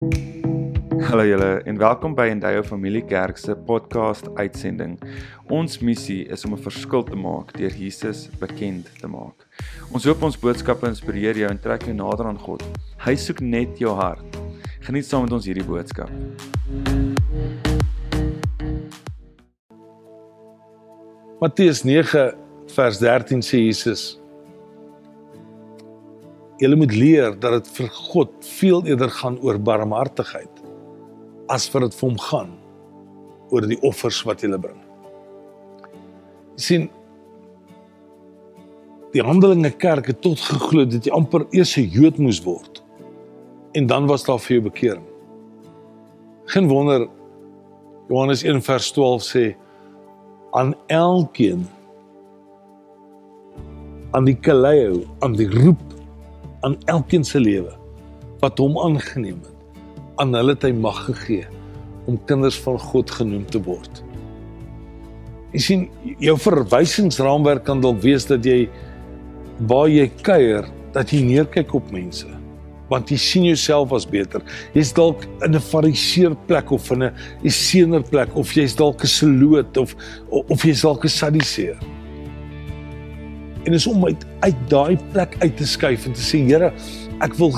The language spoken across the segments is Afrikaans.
Hallo julle en welkom by Endeavour Familie Kerk se podcast uitsending. Ons missie is om 'n verskil te maak deur Jesus bekend te maak. Ons hoop ons boodskappe inspireer jou en trek jou nader aan God. Hy soek net jou hart. Geniet saam met ons hierdie boodskap. Matteus 9 vers 13 sê Jesus: Julle moet leer dat dit vir God veel eerder gaan oor barmhartigheid as vir dit vir hom gaan oor die offers wat jy bring. Jy sien die Handelinge Kerk het tot geglo dat jy amper eers 'n Jood moes word en dan was daar vir jou bekering. Geen wonder Johannes 1 vers 12 sê aan elkeen aan die kaleo, aan die roep aan elkeen se lewe wat hom aangeneem het aan hulle het hy mag gegee om kinders van God genoem te word. Jy sien, jou verwysingsraamwerk kan dalk wees dat jy waar jy kuier, dat jy neerkyk op mense want jy sien jouself as beter. Jy's dalk in 'n fariseer plek of in 'n essener plek of jy's dalk 'n seloot of of jy's dalk 'n sadiseer. En is om uit uit daai plek uit te skuif en te sê Here, ek wil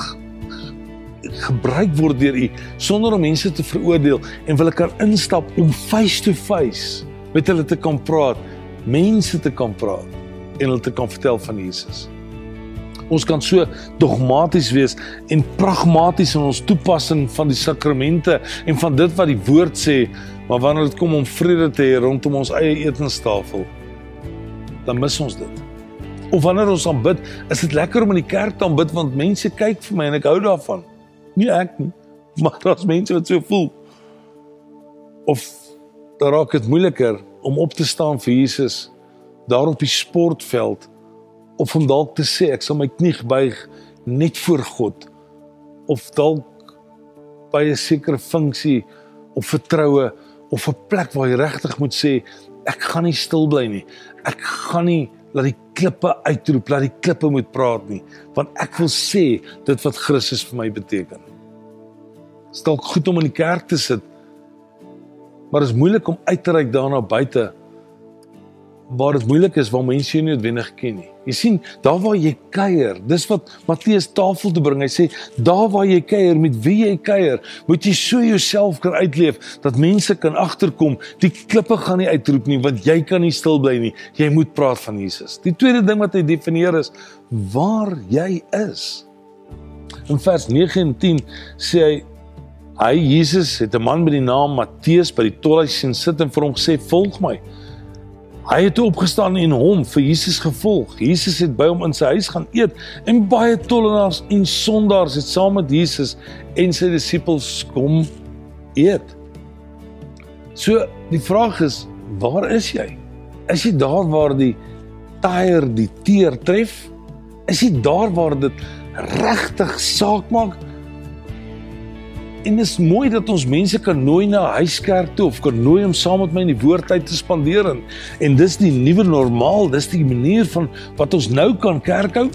gebruik word deur U sonder om mense te veroordeel en wil ek kan instap om face to face met hulle te kan praat, mense te kan praat en hulle te kan vertel van Jesus. Ons kan so dogmaties wees en pragmaties in ons toepassing van die sakramente en van dit wat die woord sê, maar wanneer dit kom om vrede te hê rondom ons eie etenstafel, dan mis ons dit. Of wanneer ons aanbid, is dit lekker om in die kerk te aanbid want mense kyk vir my en ek hou daarvan. Nie ek nie, maar daar's mense wat so voel. Of daar raak dit moeiliker om op te staan vir Jesus daar op die sportveld of om dalk te sê ek sal my knie buig net voor God of dalk by 'n sekere funksie of vertroue of 'n plek waar jy regtig moet sê ek gaan nie stil bly nie. Ek gaan nie laat die klippe uitroep, laat die klippe moet praat nie, want ek wil sê dit wat Christus vir my beteken. Dit is dalk goed om in die kerk te sit, maar dit is moeilik om uit te reik daarna buite waar dit moeilik is waar mense jou nie noodwendig ken nie. Jy sien, daar waar jy kuier, dis wat Matteus tafel toe bring. Hy sê, daar waar jy kuier, met wie jy kuier, moet jy so jouself kan uitleef dat mense kan agterkom, die klippe gaan nie uitroep nie want jy kan nie stil bly nie. Jy moet praat van Jesus. Die tweede ding wat hy definieer is waar jy is. In vers 9 en 10 sê hy hy Jesus het 'n man met die naam Matteus by die tolhuis sien sit en vir hom gesê, "Volg my." Hy het opgestaan en hom vir Jesus gevolg. Jesus het by hom in sy huis gaan eet en baie tollenaars en sondaars het saam met Jesus en sy disippels kom eet. So die vraag is, waar is jy? Is jy daar waar die tyer die teer tref? Is jy daar waar dit regtig saak maak? En dit is mooi dat ons mense kan nooi na huiskerk toe of kan nooi om saam met my in die woordtyd te spandeer en, en dis die nuwe normaal, dis die manier van wat ons nou kan kerk hou.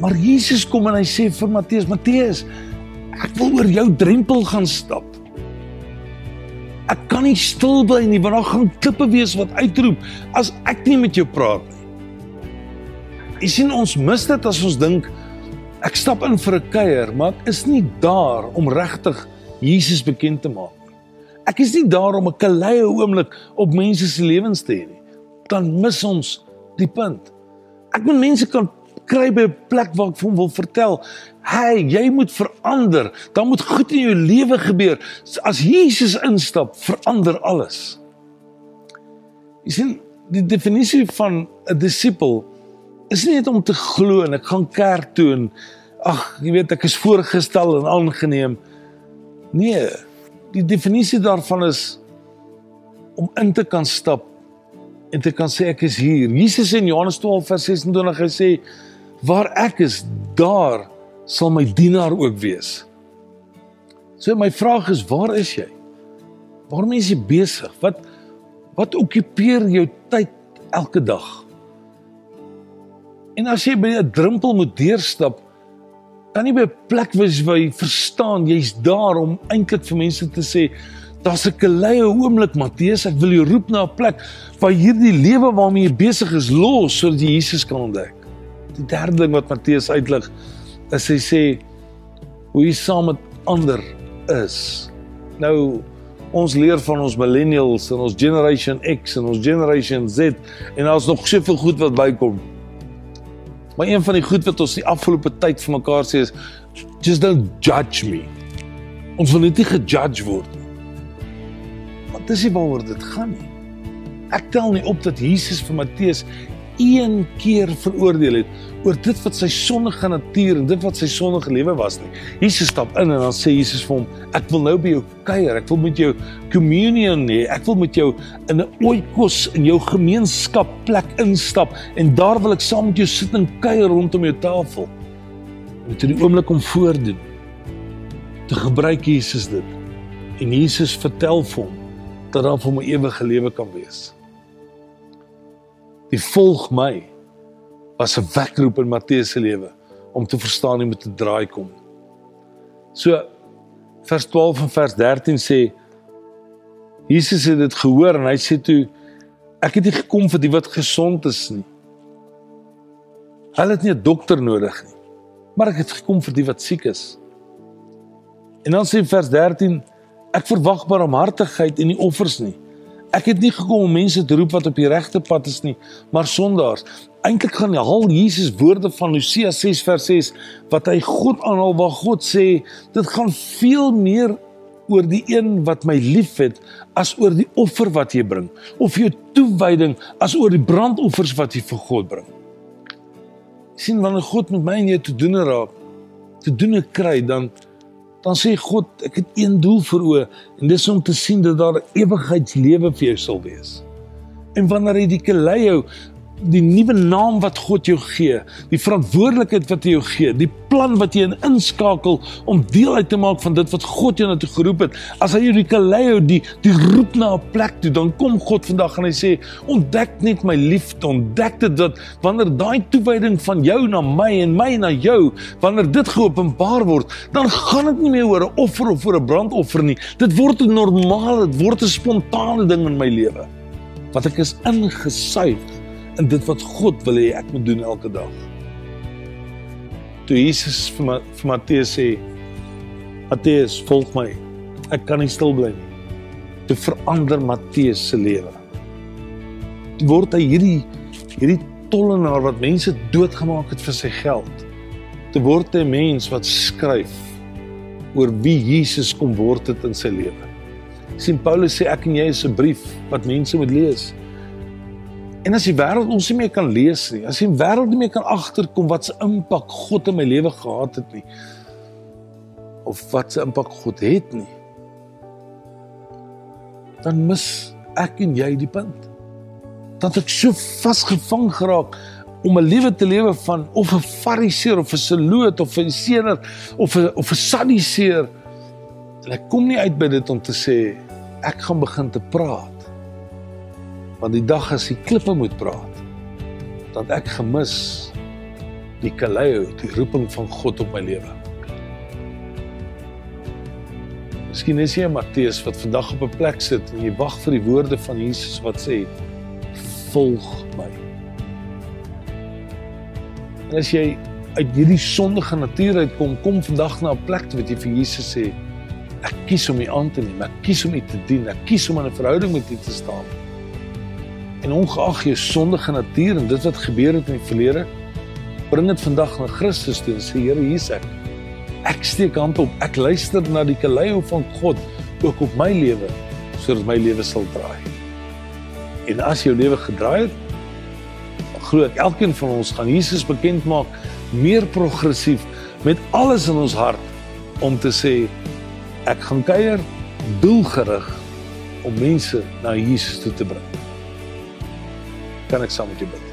Maar Jesus kom en hy sê vir Matteus, Matteus, ek wil oor jou drempel gaan stap. Ek kan nie stil bly nie, want daar gaan klippe wees wat uitroep as ek nie met jou praat nie. Jy sien ons mis dit as ons dink Ek stap in vir 'n kuier, maar ek is nie daar om regtig Jesus bekend te maak nie. Ek is nie daar om 'n kaleie oomblik op mense se lewens te hê nie. Dan mis ons die punt. Ek moet mense kan kry by 'n plek waar ek vir hom wil vertel, "Hey, jy moet verander. Daar moet goed in jou lewe gebeur. As Jesus instap, verander alles." Jy sien, die definisie van 'n disipel is nie net om te glo en ek gaan kerk toe en ag, jy weet ek is voorgestel en aangeneem. Nee, die definisie daarvan is om in te kan stap en te kan sê ek is hier. Jesus in Johannes 12 vers 26 hy sê waar ek is, daar sal my dienaar ook wees. So my vraag is, waar is jy? Waarom is jy besig? Wat wat okkupeer jou tyd elke dag? En as jy by 'n drempel moet deurstap, kan nie by 'n plek wees waar jy verstaan jy's daar om eintlik vir mense te sê daar's 'n keleie oomblik Matteus ek wil jou roep na 'n plek waar hierdie lewe waarmee jy besig is los sodat jy Jesus kan ontdek. Die derde ding wat Matteus uitlig is hy sê hoe jy saam met ander is. Nou ons leer van ons millennials en ons generation X en ons generation Z en daar's nog soveel goed wat bykom. Maar een van die goed wat ons die afgelope tyd vir mekaar sê is just don't judge me. Ons wil net nie gejudge word nie. Want dis nie waaroor dit gaan nie. Ek tel nie op dat Jesus vir Matteus een keer veroordeel het oor dit wat sy sondige natuur en dit wat sy sondige lewe was nie. Jesus stap in en dan sê Jesus vir hom, ek wil nou by jou kuier, ek wil met jou communion hê, ek wil met jou in 'n oikos in jou gemeenskap plek instap en daar wil ek saam met jou sit en kuier rondom jou tafel. En toe die oomblik om voordoen, te gebruik Jesus dit. En Jesus vertel vir hom dat daar vir hom 'n ewige lewe kan wees. Die volg my was 'n wekroep in Matteus se lewe om te verstaan jy moet 'n draai kom. So vers 12 en vers 13 sê Jesus het dit gehoor en hy sê toe ek het nie gekom vir die wat gesond is nie. Hulle het nie 'n dokter nodig nie. Maar ek het gekom vir die wat siek is. En dan sê vers 13 ek verwag barmhartigheid en nie offers nie. Ek het nie gekom om mense te roep wat op die regte pad is nie, maar sondaars. Eintlik gaan al Jesus woorde van Hosea 6 vers 6 wat hy God aanhaal waar God sê dit gaan veel meer oor die een wat my liefhet as oor die offer wat jy bring of jou toewyding as oor die brandoffers wat jy vir God bring. sien wanneer God met my en jou te doen raak, te doen kry dan dan sê God, ek het een doel vir oë en dis om te sien dat daar ewigheidslewe vir jou sal wees. En wanneer jy die kelei die nuwe naam wat God jou gee, die verantwoordelikheid wat hy jou gee, die plan wat jy inskakel om deel uit te maak van dit wat God jou na toe geroep het. As hy jou die kaleo die die roep na 'n plek toe, dan kom God vandag en hy sê, "Ontdek net my liefde, ontdek dit dat wanneer daai toewyding van jou na my en my na jou, wanneer dit geopenbaar word, dan gaan dit nie meer oor 'n offer of oor 'n brandoffer nie. Dit word 'n normale, dit word 'n spontane ding in my lewe." Wat ek is ingesuig in dit wat God wil hê ek moet doen elke dag. Toe Jesus vir, Ma, vir Matteus sê: "Matteus, volg my." Ek kan nie stil bly nie. Toe verander Matteus se lewe. Toe word hy hierdie hierdie tollenaar wat mense doodgemaak het vir sy geld. Toe word hy 'n mens wat skryf oor wie Jesus kom word het in sy lewe. Sien Paulus sê ek en jy is 'n brief wat mense moet lees. En as die wêreld ons nie meer kan lees nie, as die wêreld nie meer kan agterkom wat se impak God in my lewe gehad het nie of wat se impak God het nie, dan mis ek en jy die punt. Dat ek so vasgevang geraak om 'n lewe te lewe van of 'n fariseer of 'n seloot of 'n sener of 'n of 'n sadiseer. En ek kom nie uit by dit om te sê ek gaan begin te praat want die dag as die klippe moet praat dat ek gemis die kaleo die roeping van God op my lewe. Miskien is jy Matteus wat vandag op 'n plek sit en jy wag vir die woorde van Jesus wat sê volg my. En as jy uit hierdie sondige natuur uitkom kom vandag na 'n plek wat jy vir Jesus sê ek kies om U aan te neem ek kies om U te dien ek kies om in 'n verhouding met U te staan En ongeag jou sondige natuur en dit wat gebeur het in die verlede, bring dit vandag na Christus toe en sê Here, hier's ek. Ek steek hand op. Ek luister na die kaleo van God ook op my lewe sodat my lewe sal draai. En as jou lewe gedraai het, glo ek elkeen van ons gaan Jesus bekend maak meer progressief met alles in ons hart om te sê ek gaan kuier doelgerig om mense na Jesus toe te bring kan ek saam met jou bid.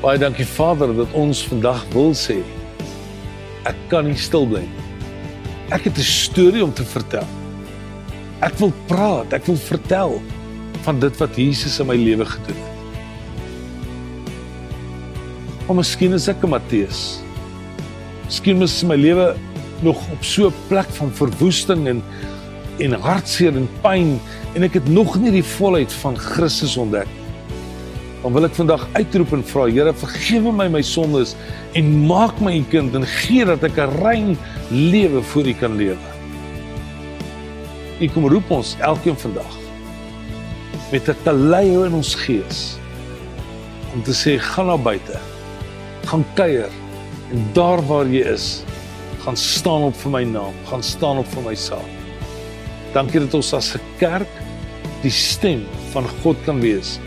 Baie dankie Vader dat ons vandag wil sê ek kan nie stil bly nie. Ek het 'n storie om te vertel. Ek wil praat, ek wil vertel van dit wat Jesus in my lewe gedoen het. Maar miskien is ek 'n Matteus Miskien is my lewe nog op so 'n plek van verwoesting en en hartseer en pyn en ek het nog nie die volheid van Christus ontdek. Dan wil ek vandag uitroep en vra Here vergewe my my sondes en maak my 'n kind en gee dat ek 'n rein lewe voor U kan lewe. U kom roep ons elkeen vandag met 'n teleie in ons gees om te sê gaan na buite. Gaan kuier en daar waar jy is, gaan staan op vir my naam, gaan staan op vir my saak. Dankie dat ons as 'n kerk die stem van God kan wees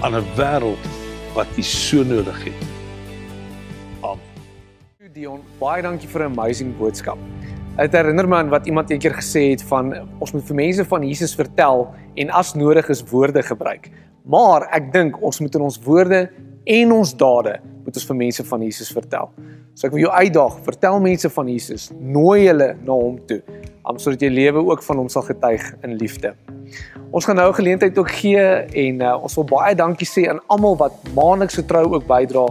aan 'n wêreld wat U so nodig het. Amen. Dion, baie dankie vir 'n amazing boodskap. Dit herinner my aan wat iemand eendag gesê het van ons moet vir mense van Jesus vertel en as nodig is woorde gebruik. Maar ek dink ons moet in ons woorde en ons dade moet ons vir mense van Jesus vertel. So ek wil jou uitdaag, vertel mense van Jesus, nooi hulle na hom toe, om sodat jy lewe ook van hom sal getuig in liefde. Ons gaan nou 'n geleentheid ook gee en uh, ons wil baie dankie sê aan almal wat maandeliks getrou ook bydra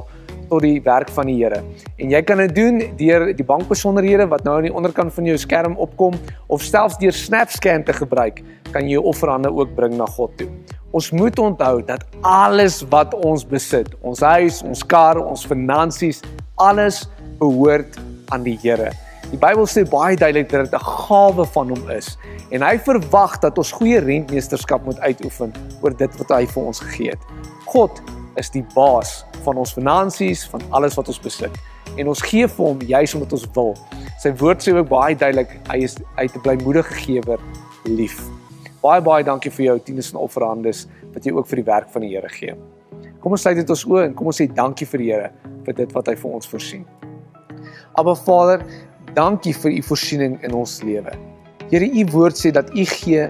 tot die werk van die Here. En jy kan dit doen deur die bankbesonderhede wat nou aan die onderkant van jou skerm opkom of selfs deur SnapScan te gebruik, kan jy jou offerande ook bring na God toe. Ons moet onthou dat alles wat ons besit, ons huis, ons kar, ons finansies, alles behoort aan die Here. Die Bybel sê baie duidelik dat dit 'n gawe van hom is en hy verwag dat ons goeie rentmeesterskap moet uitoefen oor dit wat hy vir ons gegee het. God is die baas van ons finansies, van alles wat ons besit. En ons gee vir hom juis omdat ons wil. Sy woord sê ook baie duidelik hy is uit 'n blymoedige gewer lief. Baie baie dankie vir jou tieners en offerandes wat jy ook vir die werk van die Here gee. Kom ons sluit dit ons oë en kom ons sê dankie vir die Here vir dit wat hy vir ons voorsien. Aba Vader, dankie vir u voorsiening in ons lewe. Here, u woord sê dat u gee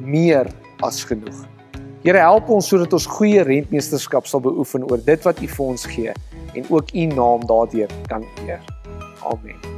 meer as genoeg. Here, help ons sodat ons goeie rentmeesterskap sal beoefen oor dit wat u vir ons gee en ook u naam daardeur kan eer. Amen.